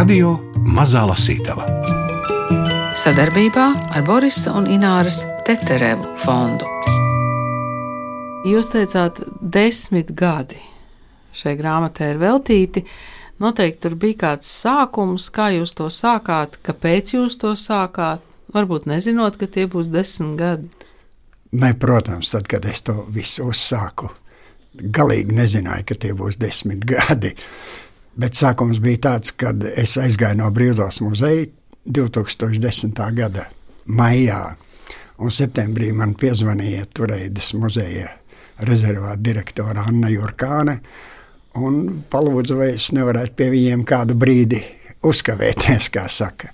Radio Mazā Lasītava sadarbībā ar Borisa un Ināras Teterevu fondu. Jūs teicāt, desmit gadi šai grāmatai ir veltīti. Noteikti tur bija kāds sākums, kā jūs to sākāt, kāpēc jūs to sākāt. Varbūt nezinot, ka tie būs desmit gadi. Ne, protams, tad, kad es to visu uzsāku, galīgi nezināju, ka tie būs desmit gadi. Bet sākums bija tāds, kad es aizgāju no Brīvdājas muzeja 2010. gada maijā, un septembrī man piezvanīja Turēdas muzeja rezervāta direktore Anna Jurkāne un palūdza, vai es nevarētu pie viņiem kādu brīdi uzkavēties, kā saka.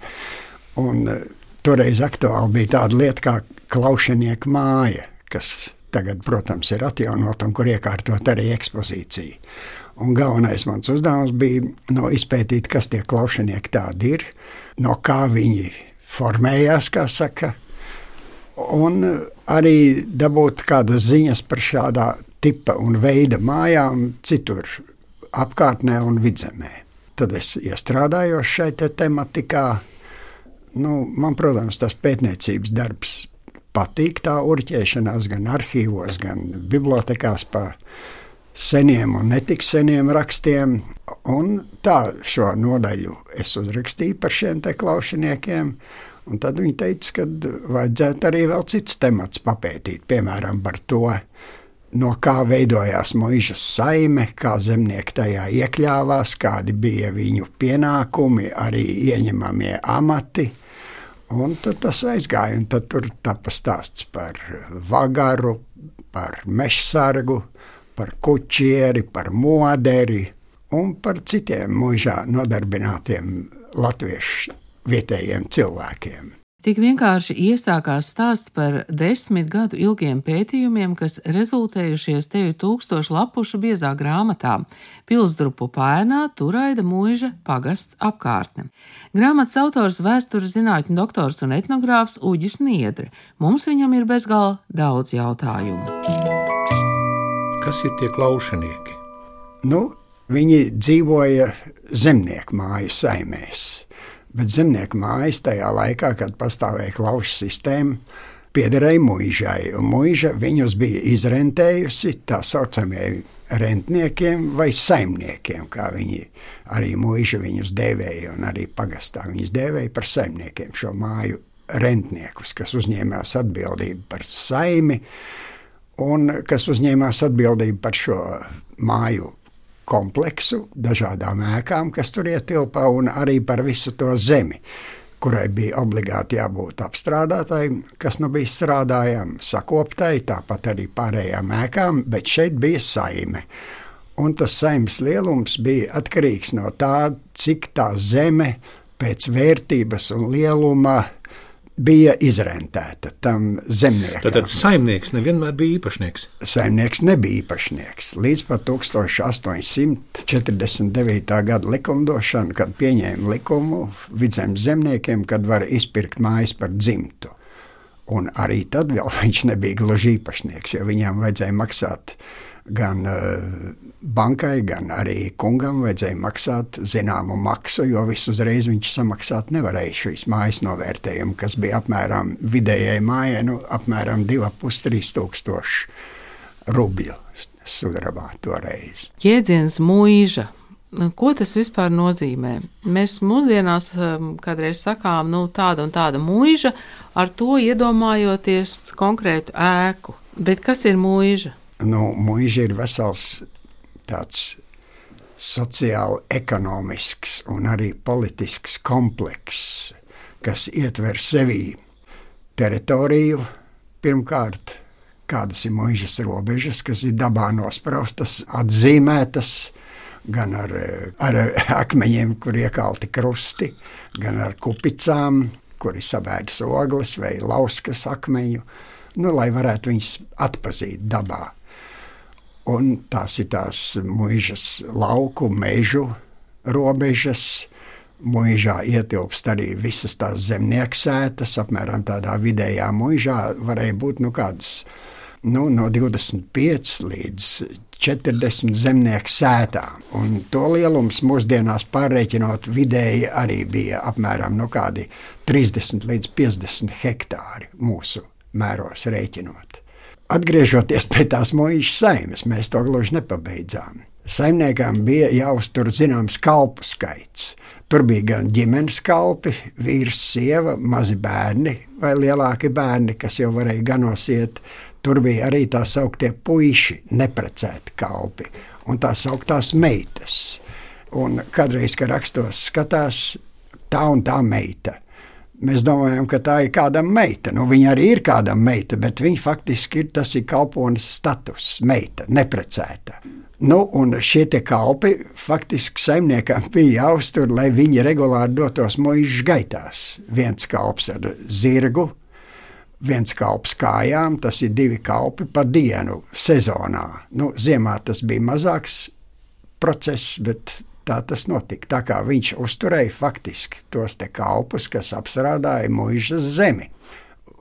Un, uh, toreiz aktuāli bija tāda lieta kā klaušanieka māja, kas tagad, protams, ir atjaunota un kur iekārtot arī ekspozīcija. Un galvenais mans uzdevums bija no izpētīt, kas tie klaušanieki tādi ir, no kā viņi formējās, kā saka, un arī dabūt kādas ziņas par šādā tipa un veida mājām citur apkārtnē un vidzemē. Tad es iestrādājos šai te tematikā. Nu, man, protams, tas pētniecības darbs patīk, tā urķēšanās gan arhīvos, gan bibliotekās pa seniem un netik seniem rakstiem. Un tā šo nodaļu es uzrakstīju par šiem te klaušiniekiem. Un tad viņi teica, ka vajadzētu arī vēl cits temats papētīt, piemēram, par to, no kā veidojās mūžas saime, kā zemnieki tajā iekļāvās, kādi bija viņu pienākumi, arī ieņemamie amati. Un tad tas aizgāja, un tad tur tika stāsts par vagaru, par mežsargu, par kučieri, par moderi un par citiem mūžā nodarbinātiem latviešu vietējiem cilvēkiem. Tik vienkārši iesākās stāsts par desmit gadu ilgiem pētījumiem, kas rezultējušies teju tūkstošu lapušu biezā grāmatā Pilsdrupu pēnā Turaida mūža pagasts apkārtne. Grāmatas autors vēstures zinātņu doktors un etnogrāfs Uģis Niedre. Mums viņam ir bezgala daudz jautājumu. Kas ir tie klaušanieki? Nu, viņi dzīvoja zemnieku māju saimēs, bet zemnieku mājas tajā laikā, kad pastāvēja klaušu sistēma, piederēja mūžai, mūža viņus bija izrentējusi tā saucamajiem rentniekiem vai saimniekiem, kā viņi arī mūža viņus dēvēja, un arī pagastā viņus dēvēja par saimniekiem šo māju rentniekus, kas uzņēmās atbildību par saimi, un kas uzņēmās atbildību par šo māju kompleksu, dažādām ēkām, kas tur ietilpa, un arī par visu to zemi, kurai bija obligāti jābūt apstrādātai, kas nu bija strādājama, sakoptai, tāpat arī pārējām ēkām, bet šeit bija saime. Un tas saimnes lielums bija atkarīgs no tā, cik tā zeme pēc vērtības un lieluma bija izrentēta tam zemniekam. Tad saimnieks nevienmēr bija īpašnieks. Saimnieks nebija īpašnieks. Līdz pat 1849. gada likumdošana, kad pieņēma likumu vidzemes zemniekiem, kad var izpirkt mājas par dzimtu. Un arī tad vēl viņš nebija gluži īpašnieks, jo viņam vajadzēja maksāt gan uh, bankai, gan arī kungam vajadzēja maksāt zināmu maksu, jo visu uzreiz viņš samaksāt nevarēja šīs mājas novērtējumu, kas bija apmēram vidējai mājai, nu, apmēram 2,5-3 tūkstoši rubļu sudrabā toreiz. Jēdziens mūža. Ko tas vispār nozīmē? Mēs mūsdienās um, kādreiz sakām, nu, tāda un tāda mūža, ar to iedomājoties konkrētu ēku. Bet kas ir mūža? Nu, mūža ir vesels tāds sociāli ekonomisks un arī politisks komplekss, kas ietver sevī teritoriju pirmkārt, kādas ir mūžas robežas, kas ir dabā nospraustas, atzīmētas, gan ar, ar akmeņiem, kur iekalti krusti, gan ar kupicām, kur ir sabēdas ogles vai lauskas akmeņu, nu, lai varētu viņus atpazīt dabā. Un tās ir tās mūžas lauku, mežu robežas. Mūžā ietilpst arī visas tās zemnieku sētas, apmēram tādā vidējā mūžā varēja būt nu, kādas nu, no 25 līdz 40 zemnieku sētām. Un to lielums mūsdienās pārreikinot vidēji arī bija apmēram kādi 30 līdz 50 hektāri mūsu mēros rēķinot. Atgriežoties pie tās mūža saimes, mēs to gluži nepabeidzām. Saimniekam bija jāuztur zināms kalpu skaits. Tur bija gan ģimenes kalpi, vīrs, sieva, mazi bērni vai lielāki bērni, kas jau varēja ganosiet. Tur bija arī tā sauktie puiši, neprecēti kalpi un tā sauktās meitas. Un kādreiz, kad rakstos, skatās tā un tā meita. Mēs domājam, ka tā ir kāda meita. Nu, viņa arī ir kāda meita, bet viņa faktiski ir tas ir kalpones status, meita, neprecēta. Nu, un šie kalpi faktiski saimniekam bija jāuztur, lai viņi regulāri dotos mūža gaitās. Viens kalps ar zirgu, viens kalps kājām, tas ir divi kalpi pa dienu sezonā. Nu, ziemā tas bija mazāks process, bet tā tas notika. Tā kā viņš uzturēja faktiski tos kalpus, kas apstrādāja mūža zemi,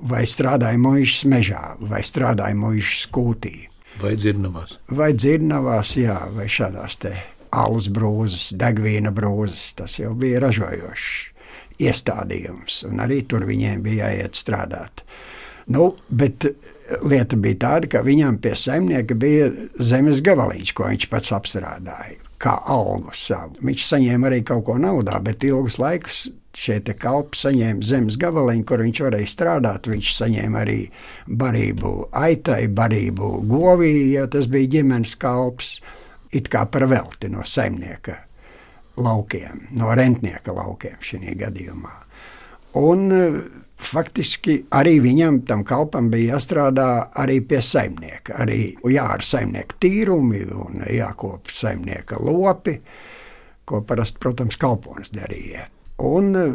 vai strādāja mūža mežā, vai strādāja mūža skūtī. Vai dzirnavās? Vai dzirnavās, jā, vai šādās te alus brūzes, degvīna brūzes. Tas jau bija ražojošs iestādījums, un arī tur viņiem bija jāiet strādāt. Nu, bet lieta bija tāda, ka viņam pie saimnieka bija zemes gabaliņš, ko viņš pats apstrādāja, kā algu savu. Viņš saņēma arī kaut ko naudā, bet ilgus laikus šie kalpi saņēma zemes gabaliņu, kur viņš varēja strādāt. Viņš saņēma arī barību aitai, barību govī, ja tas bija ģimenes kalps, it kā par velti no saimnieka laukiem, no rentnieka laukiem šajā gadījumā. Un faktiski arī viņam, tam kalpam, bija jāstrādā arī pie saimnieka. Arī jāar saimnieka tīrumi un jākop saimnieka lopi, ko parasti, protams, kalponis darīja. Un e,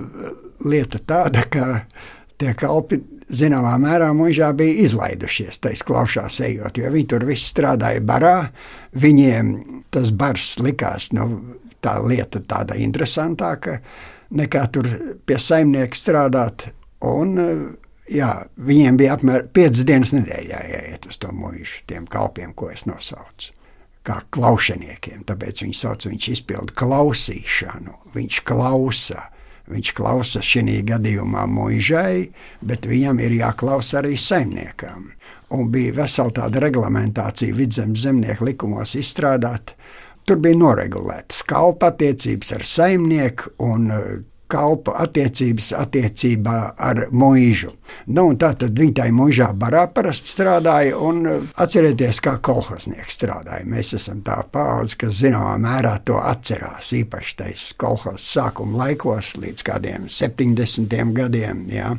lieta tāda, ka tie kalpi zināmā mērā mūžā bija izlaidušies taisa klaušās ejot, jo viņi tur visi strādāja barā. Viņiem tas bars likās, nu, tā lieta tāda interesantāka nekā tur pie saimnieka strādāt. Un, e, jā, viņiem bija apmēram 5 dienas nedēļā jāiet uz to mūžu, tiem kalpiem, ko es nosaucu kā klaušaniekiem. Tāpēc viņi sauc, viņš izpilda klausīšanu, viņš klausa. Viņš klausa šī gadījumā mūžai, bet viņam ir jāklausa arī saimniekam. Un bija vesela tāda reglamentācija vidzemes zemnieku likumos izstrādāta. Tur bija noregulētas kalpa attiecības ar saimnieku un kalpa attiecības attiecībā ar mūžu. Nu, tā tad viņi tajā mūžā barā parasti strādāja, un uh, atcerieties, kā kolhoznieki strādāja. Mēs esam tā paudze, kas zināmā mērā to atcerās, īpaši tajos kolhozes sākuma laikos līdz kādiem 70 gadiem. Jā.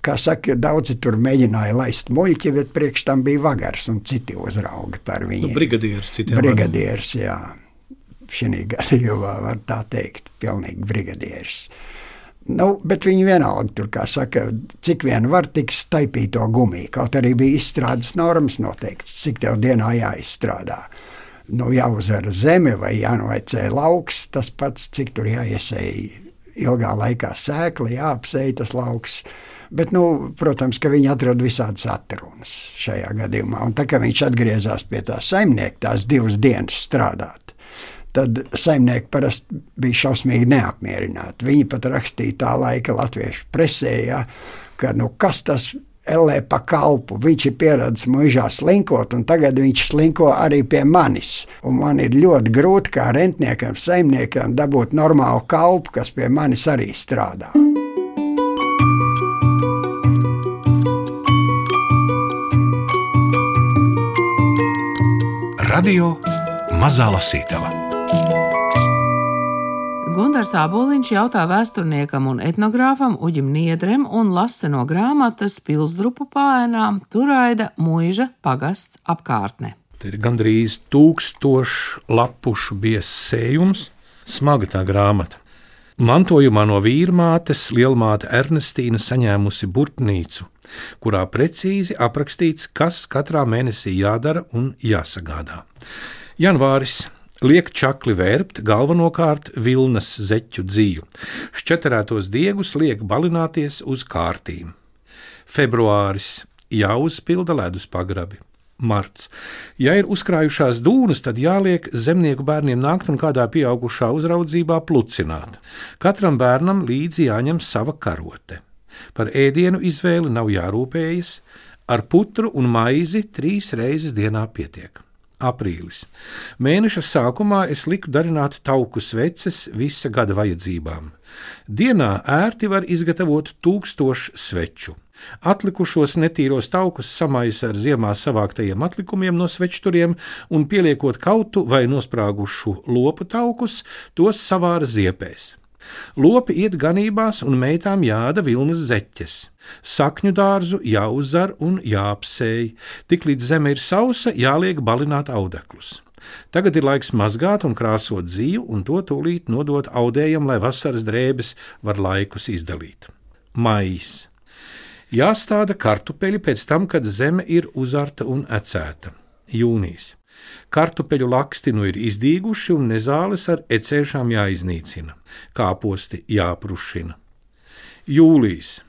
Kā saka, daudzi tur mēģināja laist muļķi, bet priekš tam bija vagars un citi uzraugi par viņu. Nu, brigadieris, citiem. Brigadieris, jā šī gadījumā var tā teikt, pilnīgi brigadieris. Nu, bet viņi vienalga tur, kā saka, cik vien var tik staipīt to gumiju. Kaut arī bija izstrādes normas noteikts, cik tev dienā jāizstrādā. Nu, jāuzvara zeme vai jānoveicē lauks, tas pats, cik tur jāiesēja ilgā laikā sēkla, jāapsēja tas lauks. Bet, nu, protams, ka viņi atrada visādas atrunas šajā gadījumā. Un tā kā viņš atgriezās pie tā saimnieka, tās divas dienas strādāt, tad saimnieki parasti bija šausmīgi neapmierināti. Viņi pat rakstīja tā laika latviešu presē, ja, ka nu, kas tas Elē pa kalpu. Viņš ir pieradis mūžā slinkot, un tagad viņš slinko arī pie manis. Un man ir ļoti grūti kā rentniekam, saimniekam dabūt normālu kalpu, kas pie manis arī strādā. Radio Mazā Lasītava Gunārs Aboliņš jautā vēsturniekam un etnogrāfam Uģim Niedrem un lasa no grāmatas Pilsdrupu pāēnā Turaida mūža pagasts apkārtne. Te ir gandrīz tūkstošu lapušu biezsējums, smaga tā grāmata. Mantojumā no vīrmātes lielmāte Ernestīna saņēmusi burtnīcu, kurā precīzi aprakstīts, kas katrā mēnesī jādara un jāsagādā. Janvāris liek čakli vērpt galvenokārt vilnas zeķu dzīvu, šķeterētos diegus liek balināties uz kārtīm. Februāris jāuzpilda ledus pagrabi. Marts. Ja ir uzkrājušās dūnas, tad jāliek zemnieku bērniem nākt un kādā pieaugušā uzraudzībā plucināt. Katram bērnam līdzi jāņem sava karote. Par ēdienu izvēli nav jārūpējas, ar putru un maizi trīs reizes dienā pietiek aprīlis. Mēneša sākumā es liku darināt tauku sveces visa gada vajadzībām. Dienā ērti var izgatavot tūkstošu sveču. Atlikušos netīros taukus samaisa ar ziemā savāktajiem atlikumiem no svečturiem un pieliekot kautu vai nosprāgušu lopu taukus, tos savāra ziepēs. Lopi iet ganībās un meitām jāda vilnas zeķes. Sakņu dārzu jāuzzar un jāapsēj, tiklīdz zeme ir sausa, jāliek balināt audeklus. Tagad ir laiks mazgāt un krāsot dzīvu, un to tūlīt nodot audējam, lai vasaras drēbes var laikus izdalīt. Maijs. Jāstāda kartupeļi pēc tam, kad zeme ir uzarta un ecēta. Jūnijas. Kartupeļu laksti nu ir izdīguši un nezāles ar ecēšām jāiznīcina, kāposti jāprušina. Jūlijas.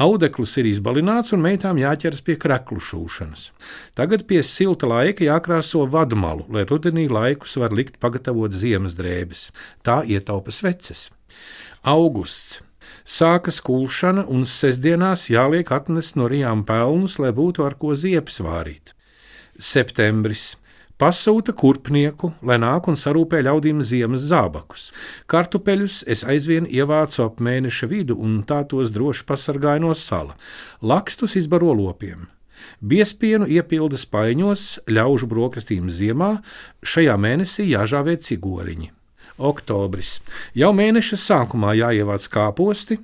Audekls ir izbalināts un meitām jāķers pie kreklu šūšanas. Tagad pie silta laika jākrāso vadmalu, lai rudenī laikus var likt pagatavot ziemas drēbes. Tā ietaupa sveces. Augusts. Sākas kulšana un sestdienās jāliek atnest no rijām pelnus, lai būtu ar ko ziepes vārīt. Septembris pasūta kurpnieku, lai nāk un sarūpē ļaudīm ziemas zābakus. Kartupeļus es aizvien ievācu ap mēneša vidu un tā tos droši pasargāju no sala. Lakstus izbaro lopiem. Biespienu iepilda spaiņos, ļaužu brokastīm ziemā, šajā mēnesī jāžāvē cigoriņi oktobris. Jau mēneša sākumā jāievāc kāposti,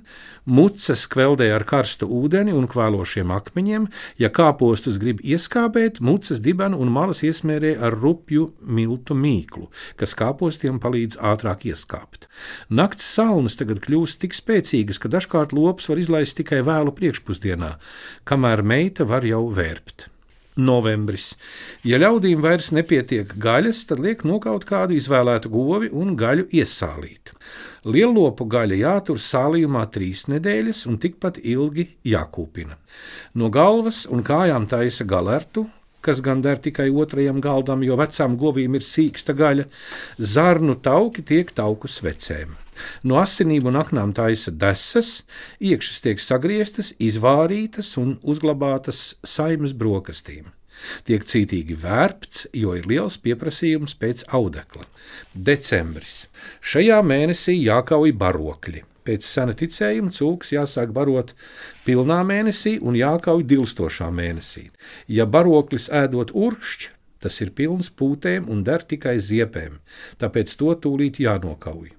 mucas kveldē ar karstu ūdeni un kvēlošiem akmeņiem. Ja kāpostus grib ieskābēt, mucas dibenu un malas iesmērē ar rupju miltu mīklu, kas kāpostiem palīdz ātrāk ieskāpt. Nakts salnas tagad kļūst tik spēcīgas, ka dažkārt lops var izlaist tikai vēlu priekšpusdienā, kamēr meita var jau vērpt novembris. Ja ļaudīm vairs nepietiek gaļas, tad liek nokaut kādu izvēlētu govi un gaļu iesālīt. Lielopu gaļa jātur sālījumā trīs nedēļas un tikpat ilgi jākūpina. No galvas un kājām taisa galertu, kas gan der tikai otrajam galdam, jo vecām govīm ir sīksta gaļa, zarnu tauki tiek tauku svecēm. No asinīm un aknām taisa desas, iekšas tiek sagrieztas, izvārītas un uzglabātas saimnes brokastīm. Tiek cītīgi vērpts, jo ir liels pieprasījums pēc audekla. Decembris. Šajā mēnesī jākauj barokļi. Pēc sena ticējuma cūks jāsāk barot pilnā mēnesī un jākauj dilstošā mēnesī. Ja baroklis ēdot uršķi, tas ir pilns pūtēm un der tikai ziepēm, tāpēc to tūlīt jānokauj.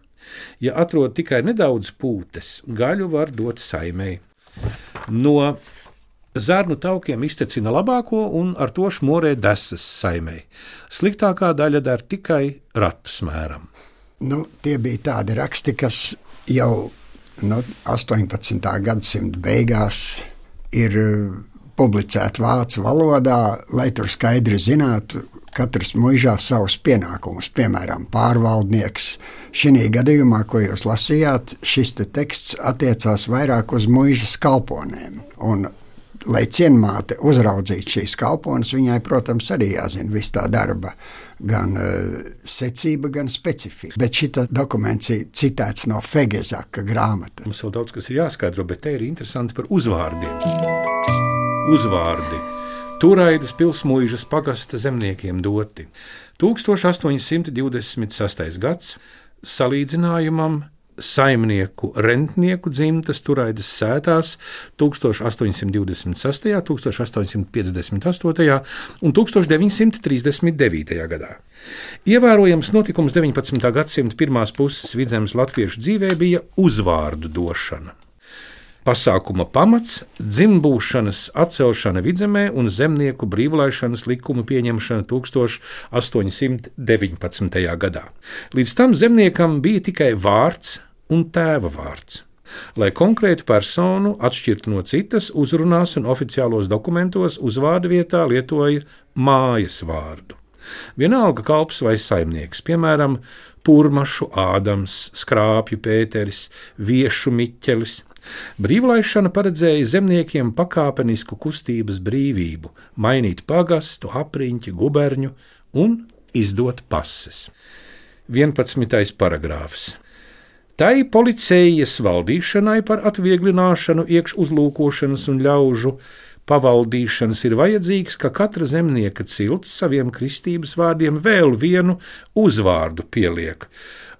Ja atrod tikai nedaudz pūtes, gaļu var dot saimei. No Zārnu taukiem iztecina labāko un ar to šmorē desas saimei. Sliktākā daļa der tikai ratu smēram. Nu, tie bija tādi raksti, kas jau nu, 18. gadsimta beigās ir publicēti vācu valodā, lai tur skaidri zinātu, katrs mūžā savus pienākumus. Piemēram, pārvaldnieks. Šī gadījumā, ko jūs lasījāt, šis te teksts attiecās vairāk uz mūža kalponēm. Un, lai cienmāte uzraudzītu šīs kalpones, viņai, protams, arī jāzina viss tā darba. Gan uh, secība, gan specifika. Bet šī dokuments ir citēts no Fegezaka grāmatas. Mums vēl daudz kas ir jāskaidro, bet te ir interesanti par uzvārdiem. Uzvārdi. Turaidas pilsmuīžas pagasta zemniekiem doti. 1826. gads salīdzinājumam saimnieku rentnieku dzimtas turaidas sētās 1826., 1858. un 1939. gadā. Ievērojams notikums 19. gadsimta pirmās puses vidzemes latviešu dzīvē bija uzvārdu došana. Pasākuma pamats - dzimbūšanas atcelšana vidzemē un zemnieku brīvlaišanas likuma pieņemšana 1819. gadā. Līdz tam zemniekam bija tikai vārds un tēva vārds. Lai konkrētu personu atšķirtu no citas, uzrunās un oficiālos dokumentos uzvārdu vietā lietoja mājas vārdu. Vienalga kalps vai saimnieks, piemēram, Pūrašu Ādams, Skrāpju Pēteris, Viešu Miķelis, Brīvlaišana paredzēja zemniekiem pakāpenisku kustības brīvību, mainīt pagastu, apriņķi, guberņu un izdot pases. 11. paragrāfs. Tai policijas valdīšanai par atvieglināšanu iekšuzlūkošanas un ļaužu pavaldīšanas ir vajadzīgs, ka katra zemnieka cilts saviem kristības vārdiem vēl vienu uzvārdu pieliek,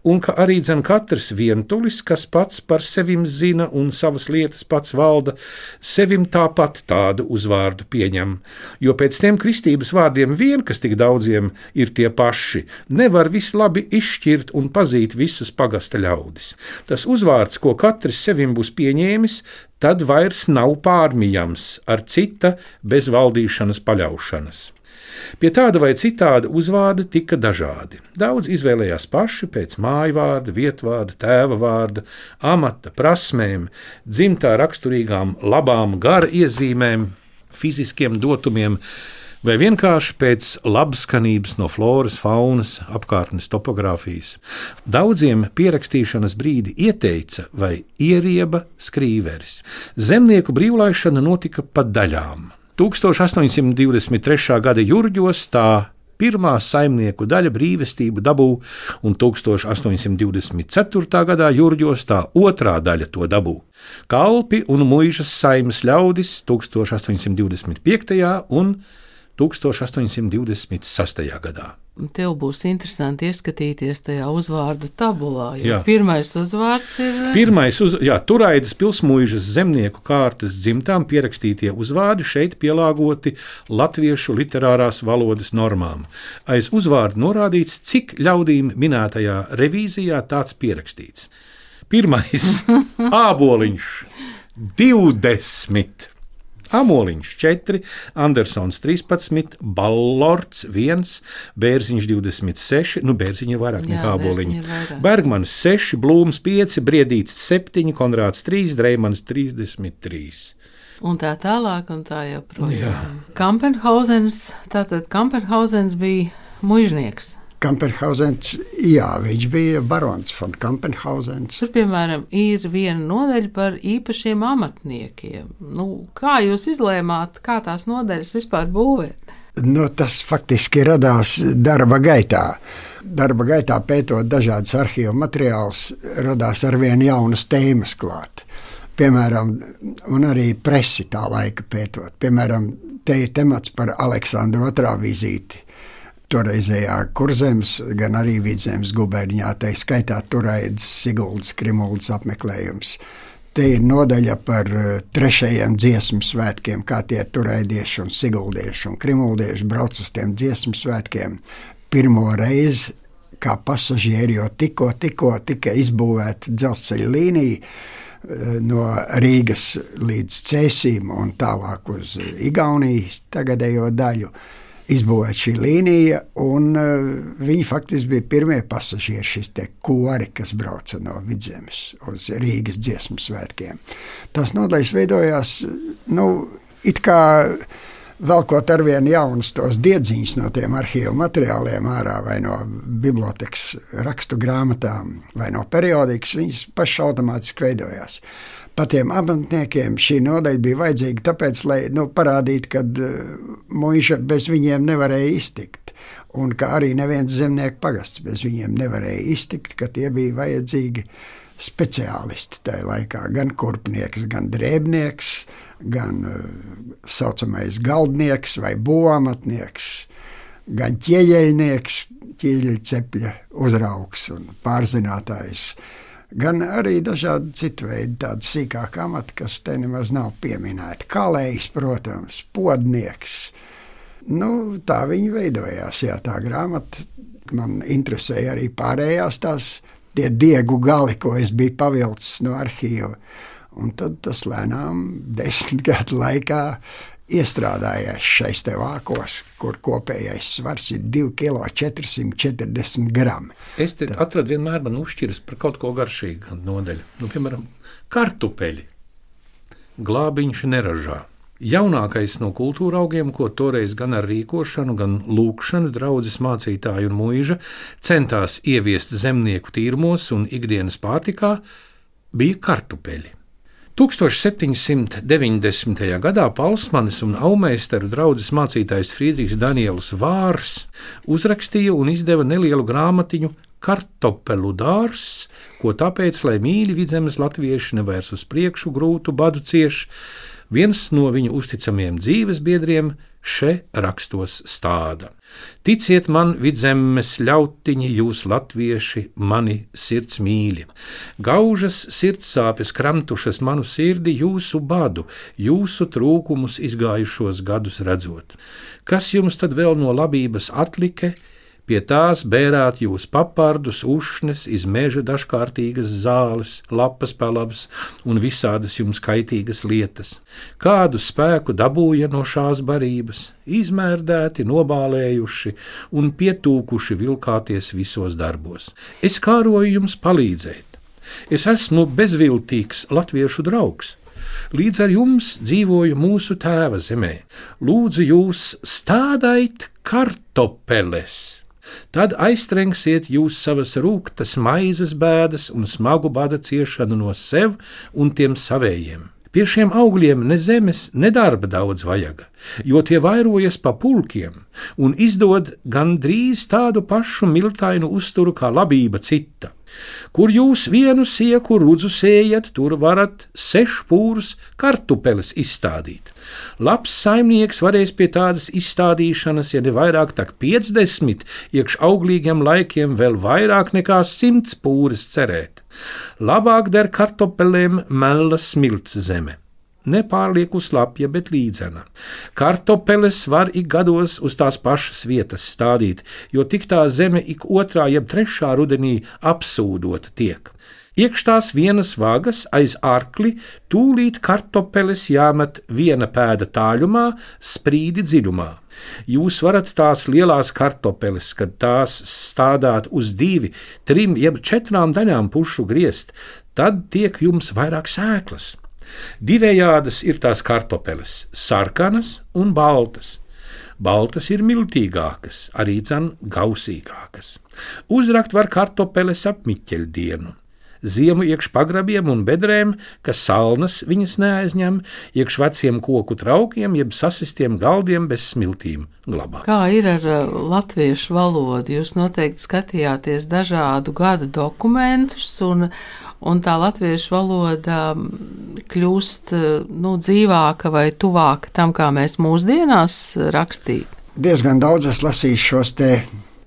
un ka arī dzen katrs vientulis, kas pats par sevim zina un savas lietas pats valda, sevim tāpat tādu uzvārdu pieņem, jo pēc tiem kristības vārdiem vien, kas tik daudziem ir tie paši, nevar vislabi izšķirt un pazīt visus pagasta ļaudis. Tas uzvārds, ko katrs sevim būs pieņēmis, tad vairs nav pārmijams ar cita bezvaldīšanas paļaušanas. Pie tāda vai citāda uzvārda tika dažādi. Daudz izvēlējās paši pēc māju vārda, vietvārda, tēva vārda, amata, prasmēm, dzimtā raksturīgām, labām gara iezīmēm, fiziskiem dotumiem vai vienkārši pēc labskanības no floras, faunas, apkārtnes topogrāfijas. Daudziem pierakstīšanas brīdi ieteica vai ierieba skrīveris. Zemnieku brīvlaišana notika pa daļām. 1823. gada jūrģos tā pirmā saimnieku daļa brīvestību dabū, un 1824. gadā jūrģos tā otrā daļa to dabū. Kalpi un mūžas saimas ļaudis 1825. un 1826. gadā. Tev būs interesanti ieskatīties tajā uzvārdu tabulā. Pirmais uzvārds ir. Pirmais, uz, jā, turaidas pilsmūžas zemnieku kārtas dzimtām pierakstītie uzvārdi šeit pielāgoti latviešu literārās valodas normām. Aiz uzvārdu norādīts, cik ļaudīm minētajā revīzijā tāds pierakstīts. Pirmais - āboliņš - 20. Amoliņš 4, Andersons 13, Ballords 1, Bērziņš 26, nu Bērziņa ir vairāk nekā Aboliņa. Bergmanis 6, Blūms 5, Briedīts 7, Konrāds 3, Dreimans 33. Un tā tālāk, un tā joprojām. Kampenhausens, tātad Kampenhausens bija mužnieks. Kampenhausens, jā, viņš bija barons von Kampenhausens. Tur, piemēram, ir viena nodaļa par īpašiem amatniekiem. Nu, kā jūs izlēmāt, kā tās nodaļas vispār būvēt? Nu, tas faktiski radās darba gaitā. Darba gaitā pētot dažādas arhīvu materiālus, radās arvien jaunas tēmas klāt. Piemēram, un arī presi tā laika pētot. Piemēram, te ir temats par Aleksandru otrā vizīti toreizējā kurzemes, gan arī vidzemes guberņā, tā skaitā turēdzes Siguldas Krimuldas apmeklējums. Te ir nodaļa par eh, trešajiem dziesmu svētkiem, kā tie turēdieši un siguldieši un krimuldieši brauc uz tiem dziesmu svētkiem. Pirmo reizi kā pasažieri, jo tikko, tikko tika izbūvēta dzelzceļa līnija eh, no Rīgas līdz Cēsīm un tālāk uz Igaunijas tagadējo daļu izbūvēta šī līnija, un uh, viņi faktiski bija pirmie pasažieri, šis kori, kas brauca no vidzemes uz Rīgas dziesmu svētkiem. Tas nodaļas veidojās, nu, it kā velkot ar vienu jaunus tos diedziņus no tiem arhīvu materiāliem ārā, vai no bibliotekas rakstu grāmatām, vai no periodikas, viņas pašas automātiski veidojās. Patiem amatniekiem šī nodaļa bija vajadzīga tāpēc, lai nu, parādītu, ka uh, muīša bez viņiem nevarēja iztikt. Un ka arī neviens zemnieku pagasts bez viņiem nevarēja iztikt, ka tie bija vajadzīgi speciālisti tajā laikā. Gan kurpnieks, gan drēbnieks, gan uh, saucamais galdnieks vai būvamatnieks, gan ķieģeļnieks, ķieģeļcepļa uzraugs un pārzinātājs gan arī dažādi citu veidu, tādi sīkāki amati, kas te nemaz nav pieminēti. Kalējs, protams, podnieks. Nu, tā viņi veidojās. Jā, tā grāmata man interesēja arī pārējās tās tie diegu gali, ko es biju pavilcis no arhīva. Un tad tas lēnām, desmit gadu laikā, iestrādājies šais te vākos, kur kopējais svars ir 2,440 gramu. Es te Tad. atradu vienmēr man uzšķiras par kaut ko garšīgu nodeļu. Nu, piemēram, kartupeļi. Glābiņš neražā. Jaunākais no kultūra augiem, ko toreiz gan ar rīkošanu, gan lūkšanu draudzes mācītāju un mūža centās ieviest zemnieku tīrumos un ikdienas pārtikā, bija kartupeļi. 1790. gadā Palsmanis un aumeistaru draugs mācītājs Friedrichs Daniels Vārs uzrakstīja un izdeva nelielu grāmatiņu Kartopelu dārzs, ko tāpēc, lai mīļi vidzemes latvieši nevērs uz priekšu grūtu badu cieši, viens no viņu uzticamiem dzīves biedriem še rakstos stāda. Ticiet man, vidzemes ļautiņi, jūs latvieši, mani sirds mīļi. Gaužas sirdsāpes kramtušas manu sirdi jūsu badu, jūsu trūkumus izgājušos gadus redzot. Kas jums tad vēl no labības atlika? Pie tās bērāt jūs papardus, ušnes, iz meža dažkārtīgas zāles, lapas pelabas un visādas jums kaitīgas lietas. Kādu spēku dabūja no šās barības, izmērdēti, nobālējuši un pietūkuši vilkāties visos darbos. Es kāroju jums palīdzēt. Es esmu bezviltīgs latviešu draugs. Līdz ar jums dzīvoju mūsu tēva zemē. Lūdzu, jūs stādait kartopeles! Tad aiztrengsiet jūs savas rūktas maizes bēdas un smagu bada ciešanu no sev un tiem savējiem. Pie šiem augļiem ne zemes, ne darba daudz vajag, jo tie vairojas pa pulkiem un izdod gandrīz tādu pašu miltainu uzturu kā labība cita. Kur jūs vienu sieku rudzu sējat, tur varat sešpūrus kartupeles izstādīt. Labs saimnieks varēs pie tādas izstādīšanas, ja ne vairāk, tak 50, iekš auglīgiem laikiem vēl vairāk nekā 100 pūres cerēt. Labāk der kartupelēm mela smilts zeme nepārlieku slapja, bet līdzena. Kartupeles var ik gados uz tās pašas vietas stādīt, jo tik tā zeme ik otrā, jeb trešā rudenī apsūdota tiek. Iekš tās vienas vagas aiz arkli tūlīt kartupeles jāmet viena pēda tāļumā, sprīdi dziļumā. Jūs varat tās lielās kartupeles, kad tās stādāt uz divi, trim, jeb četrām daļām pušu griezt, tad tiek jums vairāk sēklas. Divējādas ir tās kartupeles - sarkanas un baltas. Baltas ir miltīgākas, arī dzan gausīgākas. Uzrakt var kartupeles ap miķeļdienu ziemu iekš pagrabiem un bedrēm, kas salnas viņas neaizņem, iekš veciem koku traukiem, jeb sasistiem galdiem bez smiltīm glabā. Kā ir ar uh, latviešu valodu? Jūs noteikti skatījāties dažādu gadu dokumentus, un, un tā latviešu valoda mm, kļūst uh, nu, dzīvāka vai tuvāka tam, kā mēs mūsdienās rakstīt. Diezgan daudz es lasīju šos te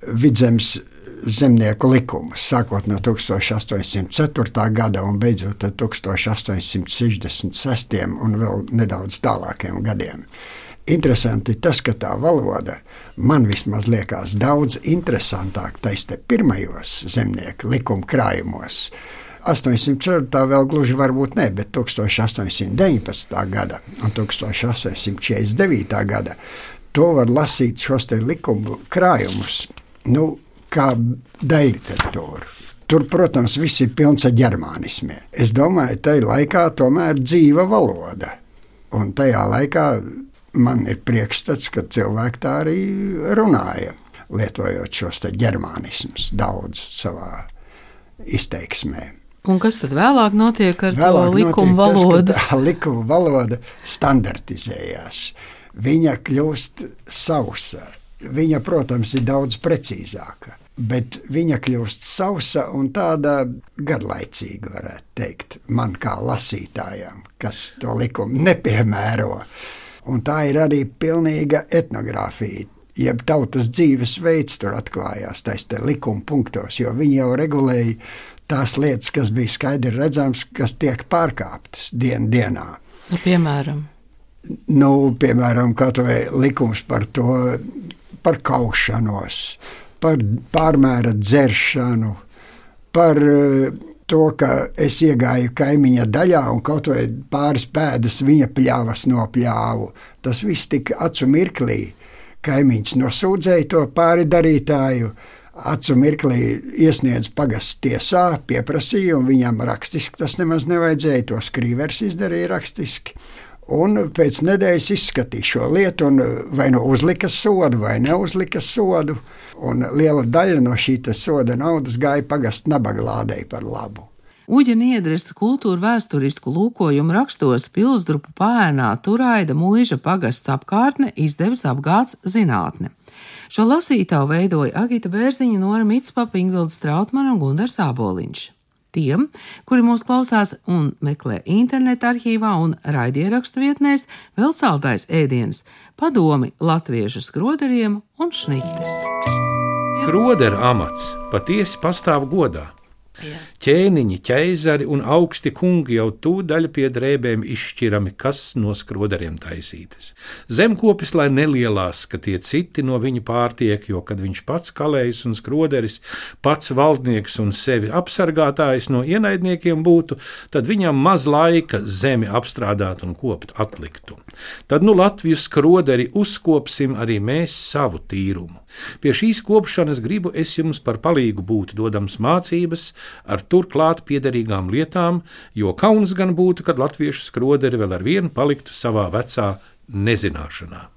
vidzemes zemnieku likumus, sākot no 1804. gada un beidzot ar 1866. un vēl nedaudz tālākiem gadiem. Interesanti tas, ka tā valoda man vismaz liekas daudz interesantāka taisnē pirmajos zemnieku likuma krājumos. 804. vēl gluži varbūt ne, bet 1819. gada un 1849. gada to var lasīt šos likumu krājumus. Nu, kā daļliteratūru. Tur, protams, viss ir pilns ar ģermānismiem. Es domāju, ka tajā laikā tomēr dzīva valoda. Un tajā laikā man ir priekšstats, ka cilvēki tā arī runāja, lietojot šos ģermānismus daudz savā izteiksmē. Un kas tad vēlāk notiek ar vēlāk to likumu valodu? Tas, likuma valoda standartizējās. Viņa kļūst sausa. Viņa, protams, ir daudz precīzāka bet viņa kļūst sausa un tāda garlaicīga, varētu teikt, man kā lasītājam, kas to likumu nepiemēro. Un tā ir arī pilnīga etnogrāfija. Jeb tautas dzīvesveids tur atklājās taisa likuma punktos, jo viņi jau regulēja tās lietas, kas bija skaidri redzamas, kas tiek pārkāptas dien, dienā. Nu, piemēram, nu, piemēram likums par to, par kaušanos, par pārmēra dzeršanu, par eh, to, ka es iegāju kaimiņa daļā un kaut vai pāris pēdas viņa pļāvas nopļāvu. Tas viss tika acu mirklī. Kaimiņš nosūdzēja to pāri darītāju. Acu mirklī iesniedz pagasts tiesā, pieprasīja, un viņam rakstiski tas nemaz nevajadzēja. To skrīvers izdarīja rakstiski. Un pēc nedēļas izskatīja šo lietu, un vai nu uzlika sodu, vai neuzlika sodu. Un liela daļa no šī soda naudas gāja pagastu nabaga lādei par labu. Uģa Niedres kultūra vēsturisku lūkojumu rakstos pilsdrupu pēnā Turaida mūža pagasts apkārtne izdevis apgāds zinātne. Šo lasītāju veidoja Agita Bērziņa, Nora Mitspapa, Ingvilda Strautmana un Gundars Āboliņš. Tiem, kuri mūs klausās un meklē interneta arhīvā un raidierakstu vietnēs, vēl saldais ēdiens, padomi latviešu skroderiem un šnites. Skrodera amats patiesi pastāv godā. Jā. Ķēniņi, ķēzari un augsti kungi jau tūdaļ pie drēbēm izšķirami, kas no skrodariem taisītas. Zemkopis, lai nelielās, ka tie citi no viņa pārtiek, jo kad viņš pats kalējs un skroderis, pats valdnieks un sevi apsargātājs no ienaidniekiem būtu, tad viņam maz laika zemi apstrādāt un kopt atliktu. Tad nu Latvijas skroderi uzkopsim arī mēs savu tīrumu. Pie šīs kopšanas gribu es jums par palīgu būt, dodams mācības ar turklāt piederīgām lietām, jo kauns gan būtu, kad latviešu skroderi vēl ar vienu paliktu savā vecā nezināšanā.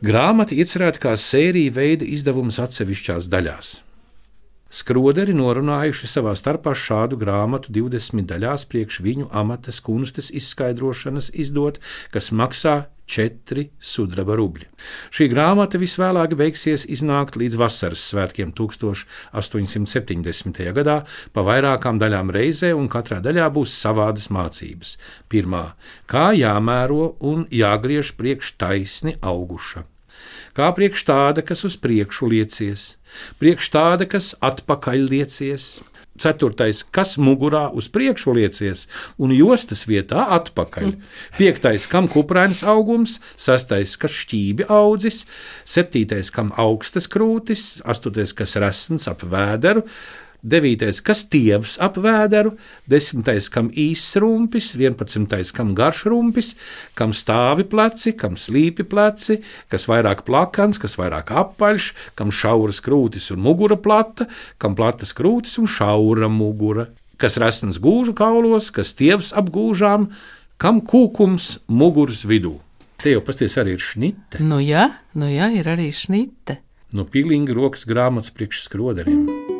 Grāmata iecerēta kā sērija veida izdevums atsevišķās daļās. Skroderi norunājuši savā starpā šādu grāmatu 20 daļās priekš viņu amatas kunstes izskaidrošanas izdot, kas maksā 4 sudraba rubļi. Šī grāmata visvēlāk beigsies iznākt līdz vasaras svētkiem 1870. gadā, pa vairākām daļām reizē, un katrā daļā būs savādas mācības. Pirmā - kā jāmēro un jāgriež priekš taisni auguša kā priekš tāda, kas uz priekšu liecies, priekš tāda, kas atpakaļ liecies. Ceturtais, kas mugurā uz priekšu liecies un jostas vietā atpakaļ. Piektais, kam kuprains augums, sastais, kas šķībi audzis, septītais, kam augstas krūtis, astotais, kas resns ap vēderu, devītais, kas tievs ap vēderu, desmitais, kam īss rumpis, vienpadsmitais, kam garš rumpis, kam stāvi pleci, kam slīpi pleci, kas vairāk plakans, kas vairāk apaļš, kam šauras krūtis un mugura plata, kam platas krūtis un šaura mugura, kas resns gūžu kaulos, kas tievs ap gūžām, kam kūkums muguras vidū. Te jau pasties arī ir šnite. Nu jā, nu jā, ir arī šnite. No pilnīgi rokas grāmatas priekš skroderiem.